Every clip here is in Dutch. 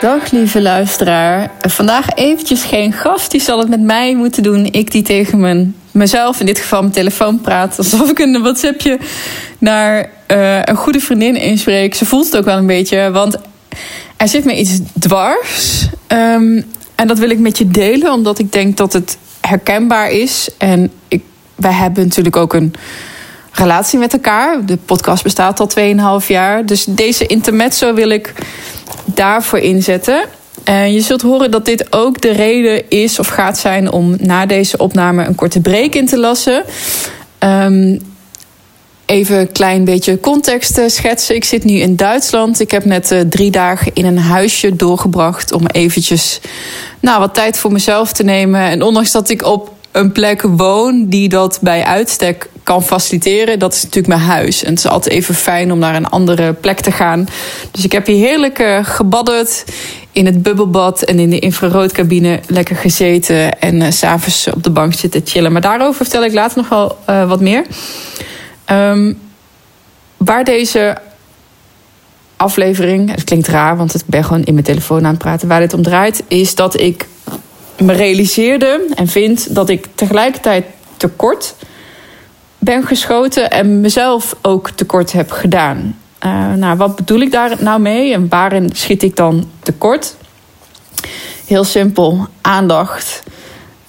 Dag lieve luisteraar. Vandaag eventjes geen gast. Die zal het met mij moeten doen. Ik die tegen mijn, mezelf, in dit geval mijn telefoon praat. Alsof ik een WhatsAppje naar uh, een goede vriendin inspreek. Ze voelt het ook wel een beetje. Want er zit me iets dwars. Um, en dat wil ik met je delen. Omdat ik denk dat het herkenbaar is. En ik, wij hebben natuurlijk ook een relatie met elkaar. De podcast bestaat al 2,5 jaar. Dus deze intermezzo wil ik daarvoor inzetten. En je zult horen dat dit ook de reden is of gaat zijn om na deze opname een korte break in te lassen. Um, even een klein beetje context schetsen. Ik zit nu in Duitsland. Ik heb net uh, drie dagen in een huisje doorgebracht om eventjes nou, wat tijd voor mezelf te nemen. En ondanks dat ik op een plek woon die dat bij uitstek kan faciliteren, dat is natuurlijk mijn huis. En het is altijd even fijn om naar een andere plek te gaan. Dus ik heb hier heerlijk uh, gebadderd in het bubbelbad en in de infraroodcabine lekker gezeten en uh, s'avonds op de bank zitten chillen. Maar daarover vertel ik later nog wel uh, wat meer. Um, waar deze aflevering, het klinkt raar, want ik ben gewoon in mijn telefoon aan het praten, waar dit om draait, is dat ik me realiseerde en vind dat ik tegelijkertijd tekort ben geschoten en mezelf ook tekort heb gedaan. Uh, nou, wat bedoel ik daar nou mee en waarin schiet ik dan tekort? Heel simpel, aandacht,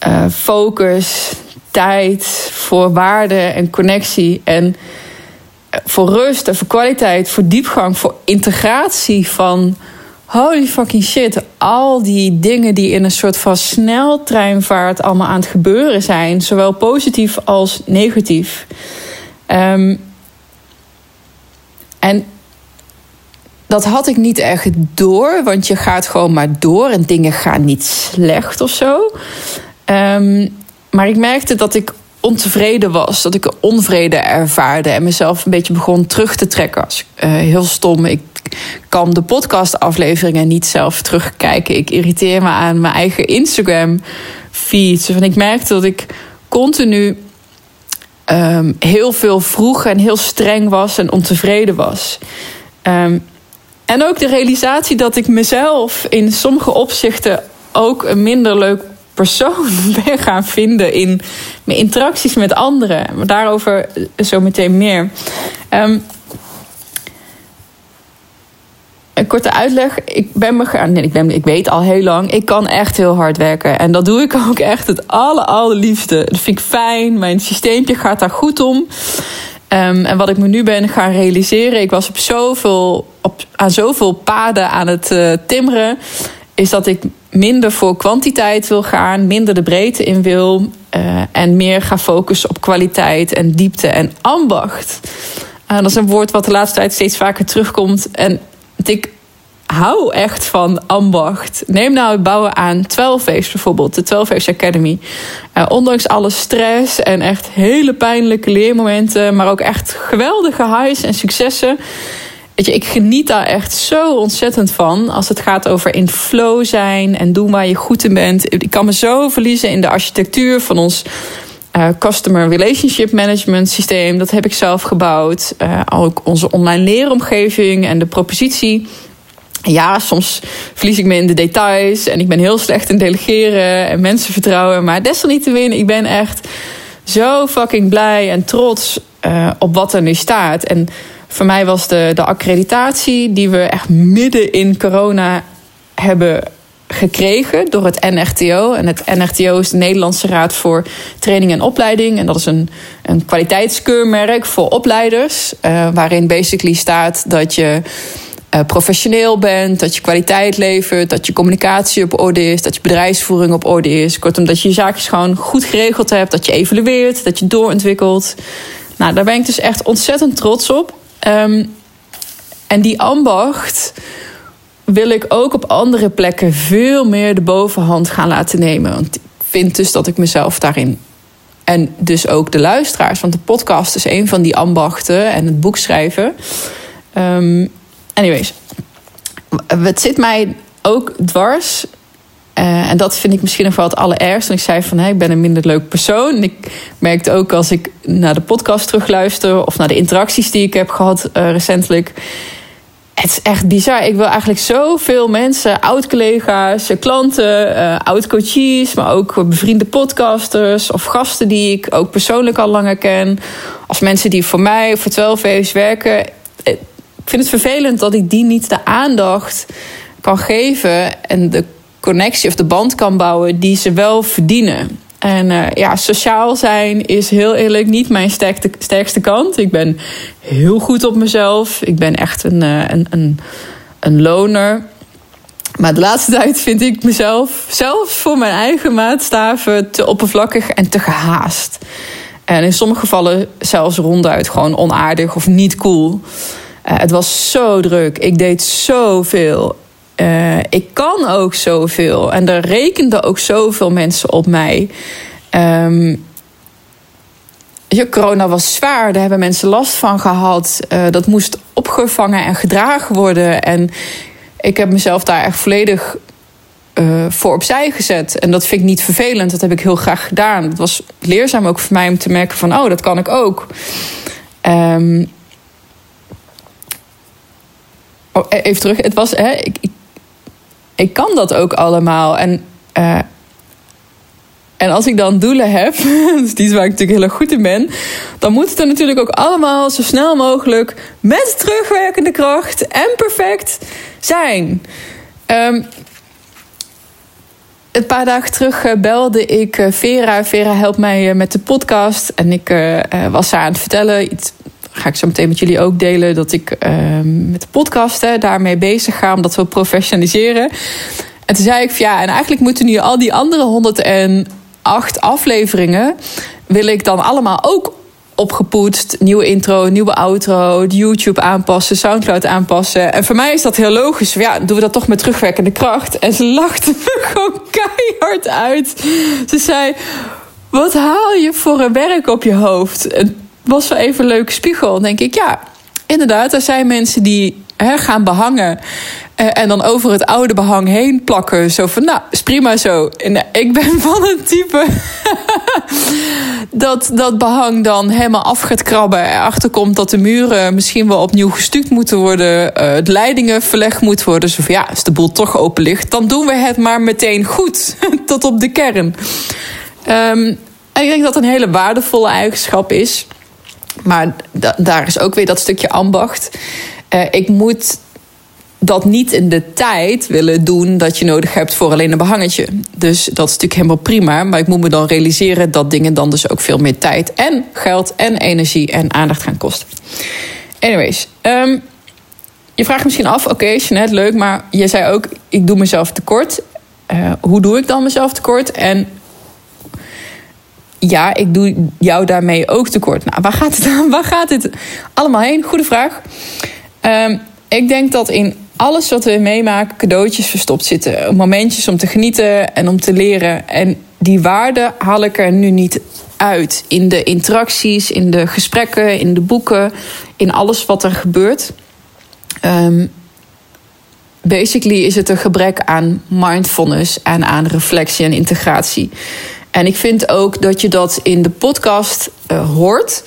uh, focus, tijd voor waarde en connectie. En voor rust en voor kwaliteit, voor diepgang, voor integratie van holy fucking shit. Al die dingen die in een soort van sneltreinvaart allemaal aan het gebeuren zijn, zowel positief als negatief. Um, en dat had ik niet echt door, want je gaat gewoon maar door en dingen gaan niet slecht of zo. Um, maar ik merkte dat ik ontevreden was, dat ik onvrede ervaarde en mezelf een beetje begon terug te trekken. Als, uh, heel stom. Ik kan de podcastafleveringen niet zelf terugkijken. Ik irriteer me aan mijn eigen Instagram-feed. ik merkte dat ik continu um, heel veel vroeg en heel streng was en ontevreden was. Um, en ook de realisatie dat ik mezelf in sommige opzichten ook een minder leuk persoon ben gaan vinden in mijn interacties met anderen. Maar daarover zo meteen meer. Um, een korte uitleg. Ik ben me gaan. Nee, ik, ben, ik weet al heel lang. Ik kan echt heel hard werken. En dat doe ik ook echt het aller, allerliefste. Dat vind ik fijn. Mijn systeempje gaat daar goed om. Um, en wat ik me nu ben gaan realiseren. Ik was op zoveel, op, aan zoveel paden aan het uh, timmeren. Is dat ik minder voor kwantiteit wil gaan, minder de breedte in wil uh, en meer ga focussen op kwaliteit en diepte en ambacht. Uh, dat is een woord wat de laatste tijd steeds vaker terugkomt. En ik hou echt van ambacht. Neem nou het bouwen aan 12 bijvoorbeeld, de 12 Academy. Uh, ondanks alle stress en echt hele pijnlijke leermomenten, maar ook echt geweldige highs en successen Weet je, ik geniet daar echt zo ontzettend van. Als het gaat over in flow zijn en doen waar je goed in bent. Ik kan me zo verliezen in de architectuur van ons uh, Customer Relationship Management systeem. Dat heb ik zelf gebouwd. Uh, ook onze online leeromgeving en de propositie. Ja, soms verlies ik me in de details en ik ben heel slecht in delegeren en mensen vertrouwen. Maar desalniettemin, ik ben echt zo fucking blij en trots uh, op wat er nu staat. En voor mij was de, de accreditatie die we echt midden in corona hebben gekregen door het NRTO. En het NRTO is de Nederlandse Raad voor Training en Opleiding. En dat is een, een kwaliteitskeurmerk voor opleiders. Uh, waarin basically staat dat je uh, professioneel bent, dat je kwaliteit levert, dat je communicatie op orde is, dat je bedrijfsvoering op orde is. Kortom, dat je je zaakjes gewoon goed geregeld hebt, dat je evalueert, dat je doorontwikkelt. Nou, daar ben ik dus echt ontzettend trots op. Um, en die ambacht wil ik ook op andere plekken veel meer de bovenhand gaan laten nemen. Want ik vind dus dat ik mezelf daarin. En dus ook de luisteraars, want de podcast is een van die ambachten en het boek schrijven. Um, anyways, het zit mij ook dwars uh, en dat vind ik misschien nog wel het allerergste. Ik zei van, ik ben een minder leuk persoon. Ik merkte ook als ik naar de podcast terugluister... of naar de interacties die ik heb gehad uh, recentelijk... het is echt bizar. Ik wil eigenlijk zoveel mensen, oud-collega's, klanten, uh, oud-coaches, maar ook bevriende podcasters of gasten die ik ook persoonlijk al langer ken. Of mensen die voor mij of voor 12 werken. Ik vind het vervelend dat ik die niet de aandacht kan geven en de connectie of de band kan bouwen die ze wel verdienen. En uh, ja, sociaal zijn is heel eerlijk niet mijn sterkste, kant. Ik ben heel goed op mezelf. Ik ben echt een, uh, een, een, loner. Maar de laatste tijd vind ik mezelf, zelfs voor mijn eigen maatstaven, te oppervlakkig en te gehaast. En in sommige gevallen zelfs ronduit gewoon onaardig of niet cool. Uh, het was zo druk. Ik deed zoveel. Uh, ik kan ook zoveel. En er rekenden ook zoveel mensen op mij. Um, ja, corona was zwaar, daar hebben mensen last van gehad. Uh, dat moest opgevangen en gedragen worden. En ik heb mezelf daar echt volledig uh, voor opzij gezet. En dat vind ik niet vervelend, dat heb ik heel graag gedaan. Het was leerzaam ook voor mij om te merken van... oh, dat kan ik ook. Um, oh, even terug, het was... Hè, ik ik kan dat ook allemaal. En, uh, en als ik dan doelen heb, dus die waar ik natuurlijk heel erg goed in ben, dan moet het er natuurlijk ook allemaal zo snel mogelijk met terugwerkende kracht en perfect zijn. Um, een paar dagen terug uh, belde ik uh, Vera. Vera helpt mij met de podcast. En ik was haar aan het vertellen, iets ga ik zo meteen met jullie ook delen dat ik uh, met de podcasten daarmee bezig ga, omdat we professionaliseren. En toen zei ik van ja, en eigenlijk moeten nu al die andere 108 afleveringen, wil ik dan allemaal ook opgepoetst. Nieuwe intro, nieuwe outro, YouTube aanpassen, Soundcloud aanpassen. En voor mij is dat heel logisch. Ja, doen we dat toch met terugwerkende kracht. En ze lachte me gewoon keihard uit. Ze zei: Wat haal je voor een werk op je hoofd? Was wel even een leuke spiegel. Dan denk ik, ja, inderdaad, er zijn mensen die hè, gaan behangen. Uh, en dan over het oude behang heen plakken. Zo van, nou, is prima zo. En uh, ik ben van het type dat dat behang dan helemaal af gaat krabben. Erachter komt dat de muren misschien wel opnieuw gestuukt moeten worden. Uh, de leidingen verlegd moeten worden. Zo van, ja, als de boel toch open ligt, dan doen we het maar meteen goed. Tot op de kern. Um, en ik denk dat een hele waardevolle eigenschap is. Maar da daar is ook weer dat stukje ambacht. Uh, ik moet dat niet in de tijd willen doen dat je nodig hebt voor alleen een behangetje. Dus dat is natuurlijk helemaal prima. Maar ik moet me dan realiseren dat dingen dan dus ook veel meer tijd en geld en energie en aandacht gaan kosten. Anyways, um, je vraagt misschien af, oké, okay, Jeanette, leuk, maar je zei ook, ik doe mezelf tekort. Uh, hoe doe ik dan mezelf tekort? En ja, ik doe jou daarmee ook tekort. Nou, waar gaat het, waar gaat dit allemaal heen? Goede vraag. Um, ik denk dat in alles wat we meemaken cadeautjes verstopt zitten. Momentjes om te genieten en om te leren. En die waarde haal ik er nu niet uit. In de interacties, in de gesprekken, in de boeken, in alles wat er gebeurt. Um, basically is het een gebrek aan mindfulness en aan reflectie en integratie. En ik vind ook dat je dat in de podcast uh, hoort.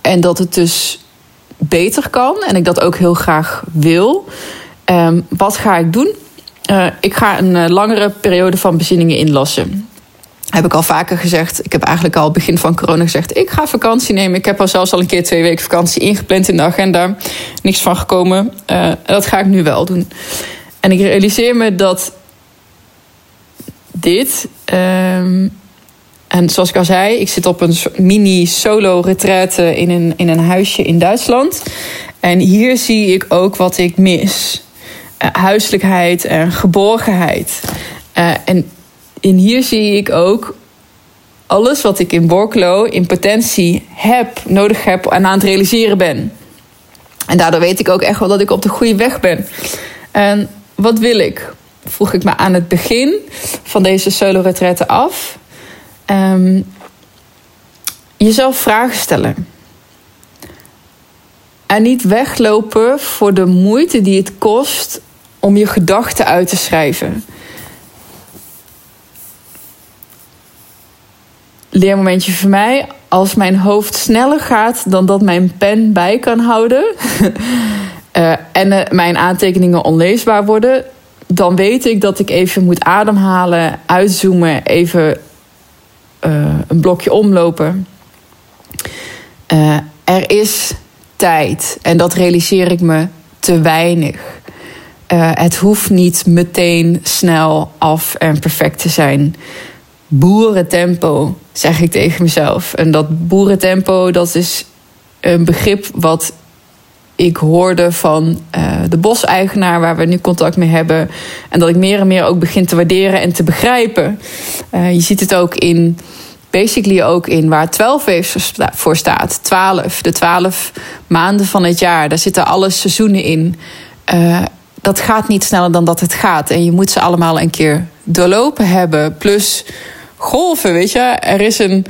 En dat het dus beter kan. En ik dat ook heel graag wil. Um, wat ga ik doen? Uh, ik ga een uh, langere periode van bezinningen inlassen. Heb ik al vaker gezegd. Ik heb eigenlijk al begin van corona gezegd: ik ga vakantie nemen. Ik heb al zelfs al een keer twee weken vakantie ingepland in de agenda. Niks van gekomen. Dat ga ik nu wel doen. En ik realiseer me dat dit. Um, en zoals ik al zei, ik zit op een mini solo retraite in een, in een huisje in Duitsland. En hier zie ik ook wat ik mis. Uh, huiselijkheid en geborgenheid. Uh, en in hier zie ik ook alles wat ik in Borklo in potentie heb, nodig heb en aan het realiseren ben. En daardoor weet ik ook echt wel dat ik op de goede weg ben. En wat wil ik? Vroeg ik me aan het begin van deze solo-retraite af. Um, jezelf vragen stellen. En niet weglopen voor de moeite die het kost om je gedachten uit te schrijven. Leermomentje voor mij. Als mijn hoofd sneller gaat dan dat mijn pen bij kan houden, uh, en mijn aantekeningen onleesbaar worden, dan weet ik dat ik even moet ademhalen, uitzoomen, even een blokje omlopen. er is tijd en dat realiseer ik me te weinig. het hoeft niet meteen snel af en perfect te zijn boerentempo, zeg ik tegen mezelf. En dat boerentempo, dat is een begrip wat ik hoorde van uh, de boseigenaar waar we nu contact mee hebben. En dat ik meer en meer ook begin te waarderen en te begrijpen. Uh, je ziet het ook in, basically ook in waar 12 voor staat. 12, de 12 maanden van het jaar. Daar zitten alle seizoenen in. Uh, dat gaat niet sneller dan dat het gaat. En je moet ze allemaal een keer doorlopen hebben. Plus golven, weet je. Er is een,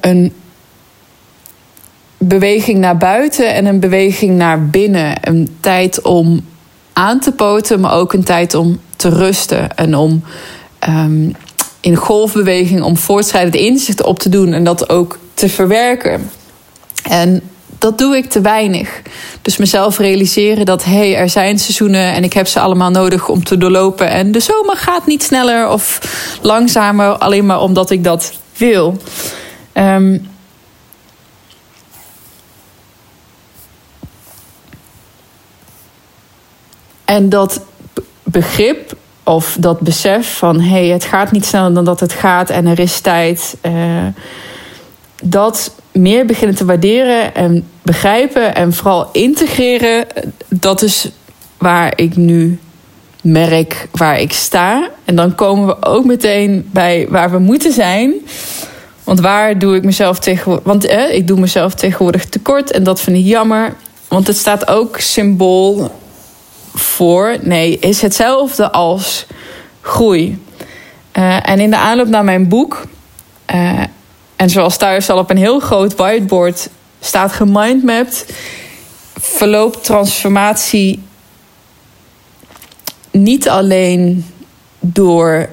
een beweging naar buiten en een beweging naar binnen. Een tijd om aan te poten, maar ook een tijd om te rusten. En om um, in golfbeweging, om voortschrijdend inzicht op te doen en dat ook te verwerken. En dat doe ik te weinig. Dus mezelf realiseren dat hé, hey, er zijn seizoenen en ik heb ze allemaal nodig om te doorlopen. En de zomer gaat niet sneller of langzamer, alleen maar omdat ik dat wil. Um, en dat begrip of dat besef van hé, hey, het gaat niet sneller dan dat het gaat en er is tijd. Uh, dat meer beginnen te waarderen en begrijpen en vooral integreren, dat is waar ik nu merk waar ik sta. En dan komen we ook meteen bij waar we moeten zijn. Want waar doe ik mezelf tegenwoordig? Want eh, ik doe mezelf tegenwoordig tekort en dat vind ik jammer. Want het staat ook symbool voor, nee, is hetzelfde als groei. Uh, en in de aanloop naar mijn boek uh, en zoals thuis al op een heel groot whiteboard staat gemindmapt, verloopt transformatie niet alleen door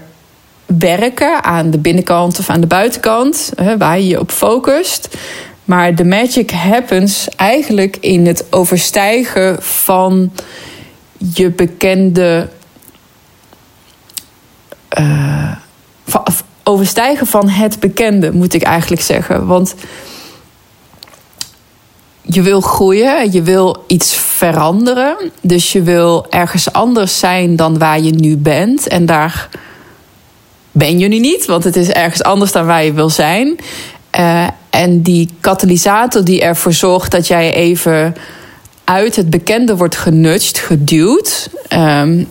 werken aan de binnenkant of aan de buitenkant, waar je je op focust. Maar de magic happens eigenlijk in het overstijgen van je bekende. Uh, overstijgen van het bekende, moet ik eigenlijk zeggen. Want je wil groeien, je wil iets veranderen. Dus je wil ergens anders zijn dan waar je nu bent. En daar ben je nu niet, want het is ergens anders dan waar je wil zijn. Uh, en die katalysator die ervoor zorgt dat jij even uit het bekende wordt genudged, geduwd. Um,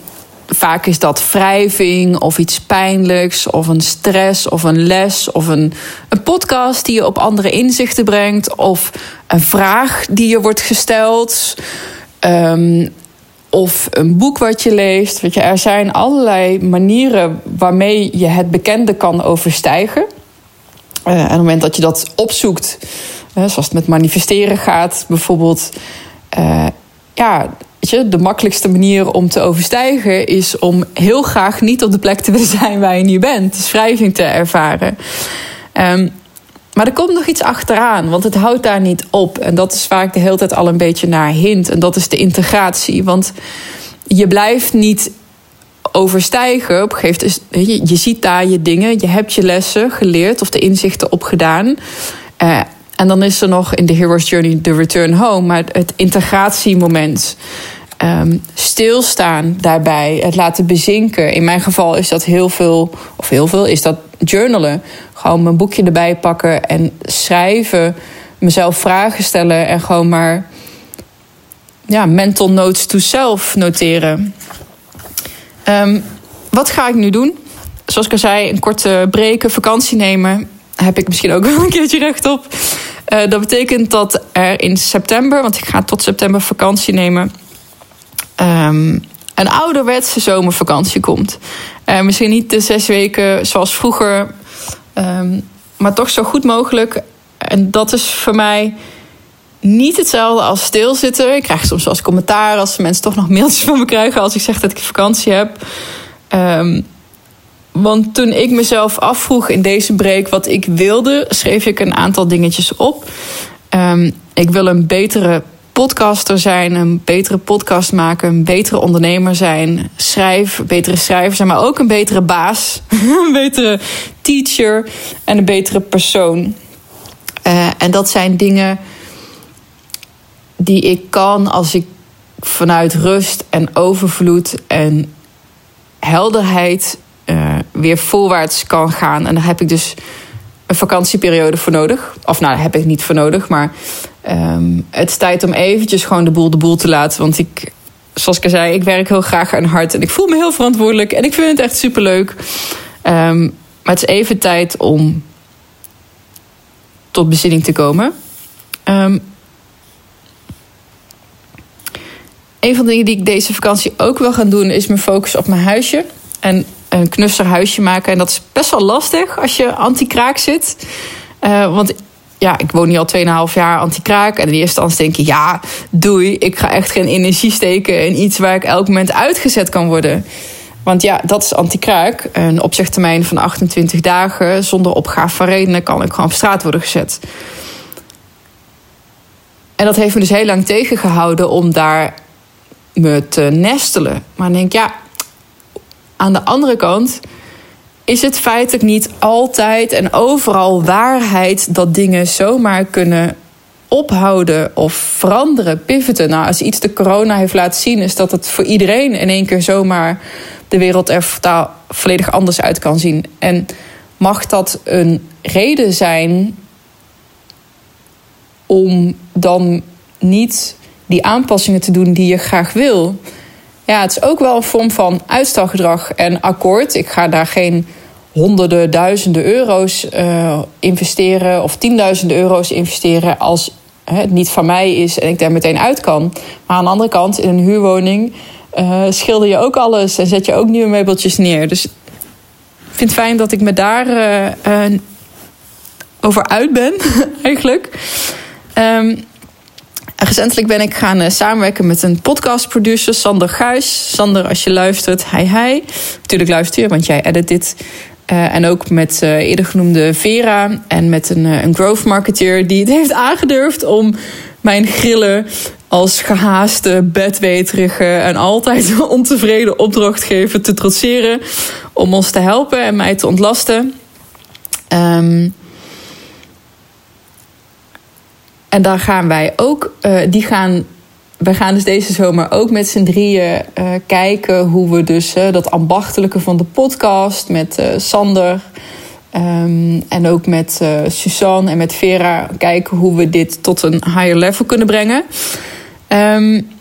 vaak is dat wrijving of iets pijnlijks of een stress of een les of een, een podcast die je op andere inzichten brengt of een vraag die je wordt gesteld. Um, of een boek wat je leest. Weet je, er zijn allerlei manieren waarmee je het bekende kan overstijgen. Uh, en op het moment dat je dat opzoekt, zoals het met manifesteren gaat, bijvoorbeeld. Uh, ja, de makkelijkste manier om te overstijgen is om heel graag niet op de plek te willen zijn waar je nu bent. Dus wrijving te ervaren. Um, maar er komt nog iets achteraan, want het houdt daar niet op. En dat is waar ik de hele tijd al een beetje naar hint. En dat is de integratie. Want je blijft niet overstijgen. Op gegeven moment, je, je ziet daar je dingen, je hebt je lessen geleerd of de inzichten opgedaan. Uh, en dan is er nog in de Hero's Journey de Return Home, maar het integratiemoment. Um, stilstaan daarbij, het laten bezinken. In mijn geval is dat heel veel, of heel veel, is dat journalen. Gewoon mijn boekje erbij pakken en schrijven, mezelf vragen stellen en gewoon maar ja, mental notes to self noteren. Um, wat ga ik nu doen? Zoals ik al zei, een korte breken, vakantie nemen. Heb ik misschien ook wel een keertje recht op. Uh, dat betekent dat er in september, want ik ga tot september vakantie nemen um, een ouderwetse zomervakantie komt. Uh, misschien niet de zes weken zoals vroeger, um, maar toch zo goed mogelijk. En dat is voor mij niet hetzelfde als stilzitten. Ik krijg soms eens commentaar als mensen toch nog mailtjes van me krijgen als ik zeg dat ik vakantie heb. Um, want toen ik mezelf afvroeg in deze break wat ik wilde, schreef ik een aantal dingetjes op. Um, ik wil een betere podcaster zijn, een betere podcast maken, een betere ondernemer zijn, schrijf, betere schrijver zijn, maar ook een betere baas, een betere teacher en een betere persoon. Uh, en dat zijn dingen die ik kan als ik vanuit rust en overvloed en helderheid weer voorwaarts kan gaan. En daar heb ik dus een vakantieperiode voor nodig. Of nou, daar heb ik niet voor nodig, maar um, het is tijd om eventjes gewoon de boel de boel te laten. Want ik, zoals ik al zei, ik werk heel graag aan hart en ik voel me heel verantwoordelijk en ik vind het echt superleuk. Um, maar het is even tijd om tot bezinning te komen. Um, een van de dingen die ik deze vakantie ook wil gaan doen, is me focussen op mijn huisje. En een knusser huisje maken. En dat is best wel lastig als je anti-kraak zit. Uh, want ja, ik woon nu al 2,5 jaar anti-kraak. En in eerste instantie denk je, ja, doei. Ik ga echt geen energie steken in iets waar ik elk moment uitgezet kan worden. Want ja, dat is anti-kraak. Een opzegtermijn van 28 dagen zonder opgave van redenen kan ik gewoon op straat worden gezet. En dat heeft me dus heel lang tegengehouden om daar me te nestelen. Maar dan denk ik, ja, aan de andere kant is het feitelijk niet altijd en overal waarheid dat dingen zomaar kunnen ophouden of veranderen, pivoten. Nou, als iets de corona heeft laten zien, is dat het voor iedereen in één keer zomaar de wereld er volledig anders uit kan zien. En mag dat een reden zijn om dan niet die aanpassingen te doen die je graag wil? Ja, het is ook wel een vorm van uitstelgedrag en akkoord. Ik ga daar geen honderden, duizenden euro's uh, investeren of tienduizenden euro's investeren als het niet van mij is en ik daar meteen uit kan. Maar aan de andere kant, in een huurwoning uh, schilder je ook alles en zet je ook nieuwe meubeltjes neer. Dus ik vind het fijn dat ik me daar uh, over uit ben, eigenlijk. Um, recentelijk ben ik gaan samenwerken met een podcastproducer, Sander Guis. Sander, als je luistert, hi hi. Natuurlijk luister je, want jij edit dit. Uh, en ook met uh, eerder genoemde Vera en met een, uh, een growth marketeer die het heeft aangedurfd om mijn grillen als gehaaste, bedweterige en altijd ontevreden opdrachtgever te trotseren. Om ons te helpen en mij te ontlasten. Um, en daar gaan wij ook, die gaan we gaan dus deze zomer ook met z'n drieën uh, kijken hoe we dus uh, dat ambachtelijke van de podcast met Sander um, en ook met Suzanne en met Vera kijken hoe we dit tot een higher level kunnen brengen. Um,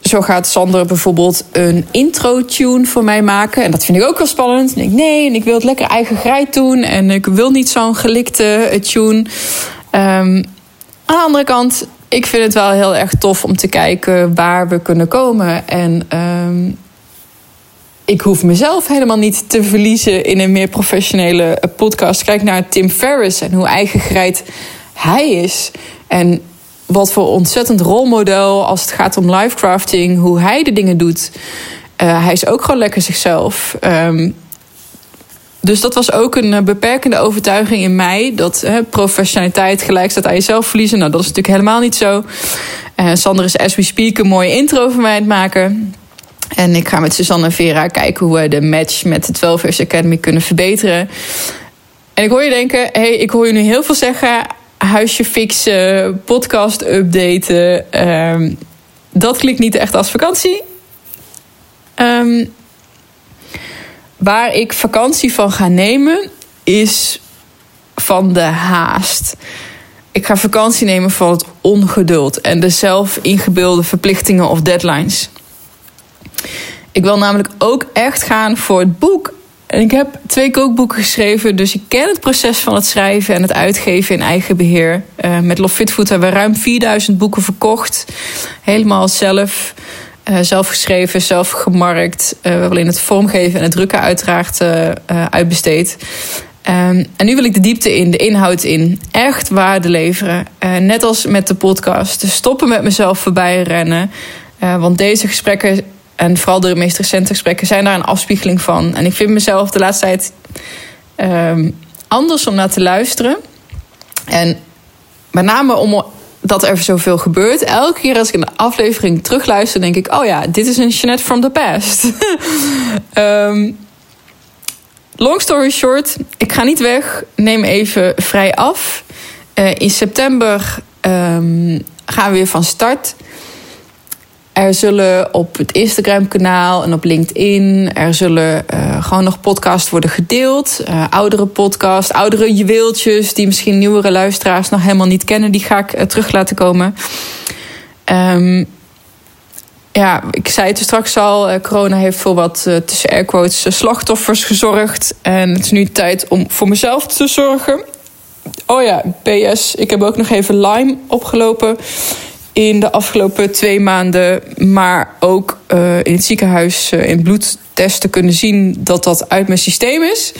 zo gaat Sander bijvoorbeeld een intro-tune voor mij maken. En dat vind ik ook wel spannend. Nee, en ik wil het lekker eigen grijt doen. En ik wil niet zo'n gelikte tune. Um, aan de andere kant ik vind het wel heel erg tof om te kijken waar we kunnen komen. En um, ik hoef mezelf helemaal niet te verliezen in een meer professionele podcast. Kijk naar Tim Ferriss en hoe eigengereid hij is. En wat voor ontzettend rolmodel als het gaat om livecrafting, hoe hij de dingen doet. Uh, hij is ook gewoon lekker zichzelf. Um, dus dat was ook een eh, beperkende overtuiging in mij. Dat hè, professionaliteit gelijk staat aan jezelf verliezen. Nou, dat is natuurlijk helemaal niet zo. Uh, Sander is as we speak een mooie intro voor mij aan het maken. En ik ga met Suzanne en Vera kijken hoe we de match met de 12 Years Academy kunnen verbeteren. En ik hoor je denken, hey, ik hoor je nu heel veel zeggen. Huisje fixen, podcast updaten. Um, dat klinkt niet echt als vakantie. Um, Waar ik vakantie van ga nemen is van de haast. Ik ga vakantie nemen van het ongeduld en de zelf ingebeelde verplichtingen of deadlines. Ik wil namelijk ook echt gaan voor het boek. En ik heb twee kookboeken geschreven, dus ik ken het proces van het schrijven en het uitgeven in eigen beheer. Uh, met Love hebben we ruim 4000 boeken verkocht. Helemaal zelf. Uh, zelf geschreven, zelf gemarkt. Uh, we hebben alleen het vormgeven en het drukken uiteraard uh, uitbesteed. Um, en nu wil ik de diepte in, de inhoud in. Echt waarde leveren. net als met de podcast. Dus stoppen met mezelf voorbij rennen. want deze gesprekken, en vooral de meest recente gesprekken, zijn daar een afspiegeling van. En ik vind mezelf de laatste tijd um, anders om naar te luisteren. En met name om dat er zoveel gebeurt. Elke keer als ik een aflevering terugluister, denk ik: oh ja, dit is een Jeanette from the past. um, long story short, ik ga niet weg. Neem even vrij af. Uh, in september um, gaan we weer van start. Er zullen op het Instagram-kanaal en op LinkedIn... er zullen uh, gewoon nog podcasts worden gedeeld. Uh, oudere podcasts, oudere juweeltjes... die misschien nieuwere luisteraars nog helemaal niet kennen... die ga ik uh, terug laten komen. Um, ja, ik zei het er straks al. corona heeft voor wat, tussen airquotes, slachtoffers gezorgd. En het is nu tijd om voor mezelf te zorgen. Oh ja, PS, ik heb ook nog even Lyme opgelopen in de afgelopen twee maanden, maar ook uh, in het ziekenhuis uh, in bloedtesten kunnen zien dat dat uit mijn systeem is.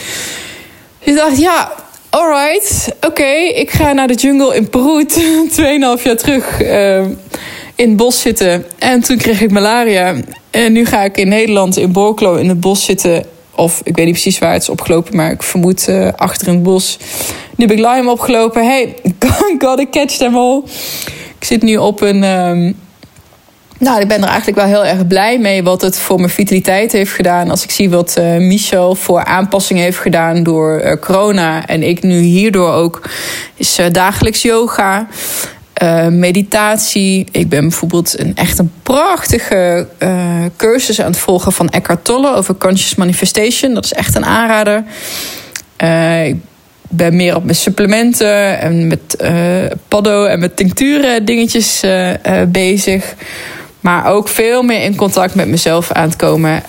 Dus ik dacht, ja, alright, oké, ik ga naar de jungle in Peru, 2,5 jaar terug uh, in het bos zitten. En toen kreeg ik malaria. En nu ga ik in Nederland, in Borklo, in het bos zitten. Of ik weet niet precies waar het is opgelopen, maar ik vermoed achter in bos. Nu heb ik Lyme opgelopen. Hey, gotta catch them all. Ik zit nu op een. Um, nou, ik ben er eigenlijk wel heel erg blij mee wat het voor mijn vitaliteit heeft gedaan. Als ik zie wat uh, Michel voor aanpassingen heeft gedaan door uh, corona. En ik nu hierdoor ook. Is uh, dagelijks yoga. meditatie. Ik ben bijvoorbeeld een echt een prachtige cursus aan het volgen van Eckhart Tolle over conscious manifestation. Dat is echt een aanrader. ik ben meer op mijn supplementen en met uh, paddo en met tincturen dingetjes uh, uh, bezig. Maar ook veel meer in contact met mezelf aan het komen.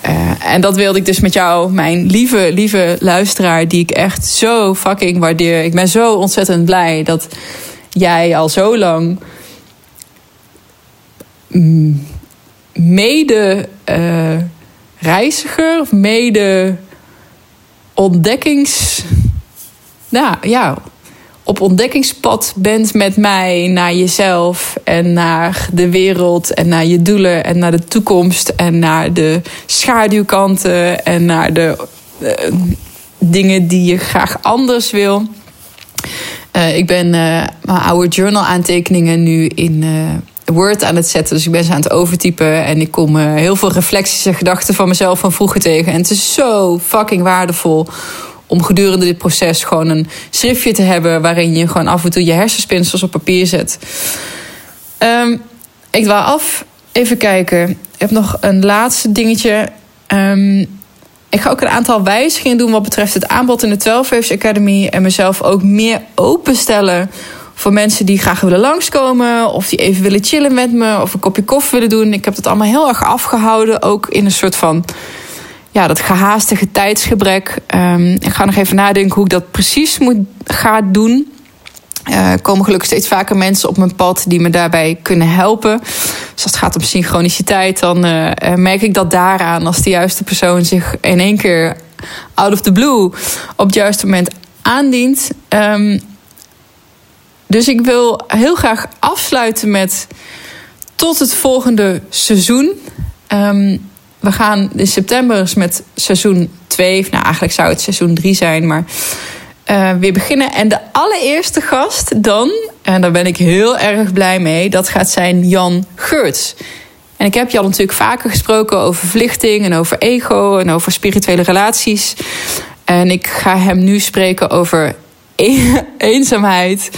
en dat wilde ik dus met jou, mijn lieve, lieve luisteraar, die ik echt zo fucking waardeer. Ik ben zo ontzettend blij dat jij al zo lang mede reiziger of mede ontdekkings nou, ja, op ontdekkingspad bent met mij naar jezelf en naar de wereld en naar je doelen en naar de toekomst en naar de schaduwkanten en naar de uh, dingen die je graag anders wil. Uh, ik ben uh, mijn oude journal aantekeningen nu in Word aan het zetten. Dus ik ben ze aan het overtypen. En ik kom heel veel reflecties en gedachten van mezelf van vroeger tegen. En het is zo fucking waardevol om gedurende dit proces gewoon een schriftje te hebben waarin je gewoon af en toe je hersenspinsels op papier zet. Um, ik dwaal af. Even kijken. Ik heb nog een laatste dingetje. Um, ik ga ook een aantal wijzigingen doen wat betreft het aanbod in de 12 Waves Academy. En mezelf ook meer openstellen voor mensen die graag willen langskomen. Of die even willen chillen met me. Of een kopje koffie willen doen. Ik heb dat allemaal heel erg afgehouden. Ook in een soort van ja, dat gehaastige tijdsgebrek. Um, ik ga nog even nadenken hoe ik dat precies moet gaan doen. Er komen gelukkig steeds vaker mensen op mijn pad die me daarbij kunnen helpen. Dus als het gaat om synchroniciteit, dan uh, merk ik dat daaraan als de juiste persoon zich in één keer out of the blue op het juiste moment aandient. Um, dus ik wil heel graag afsluiten met tot het volgende seizoen. Um, we gaan in september met seizoen 2, nou eigenlijk zou het seizoen 3 zijn, maar uh, weer beginnen. En de allereerste gast dan, en daar ben ik heel erg blij mee, dat gaat zijn Jan Geurts. En ik heb Jan natuurlijk vaker gesproken over verlichting en over ego en over spirituele relaties. En ik ga hem nu spreken over eenzaamheid,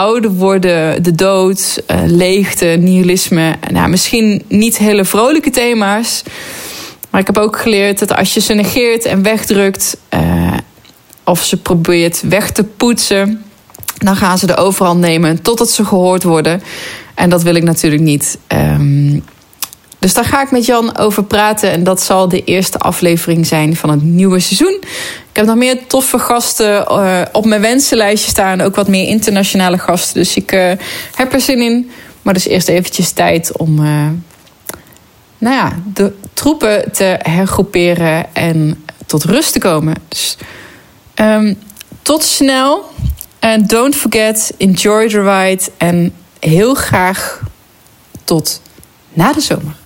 ouder worden, de dood, uh, leegte, nihilisme. Nou, misschien niet hele vrolijke thema's. Maar ik heb ook geleerd dat als je ze negeert en wegdrukt, uh, of ze probeert weg te poetsen, dan gaan ze de overhand nemen totdat ze gehoord worden. En dat wil ik natuurlijk niet. Um, dus daar ga ik met Jan over praten. En dat zal de eerste aflevering zijn van het nieuwe seizoen. Ik heb nog meer toffe gasten uh, op mijn wensenlijstje staan. Ook wat meer internationale gasten. Dus ik uh, heb er zin in. Maar dus eerst eventjes tijd om uh, nou ja, de troepen te hergroeperen en tot rust te komen. Dus um, tot snel. En don't forget, enjoy the ride. En heel graag tot na de zomer.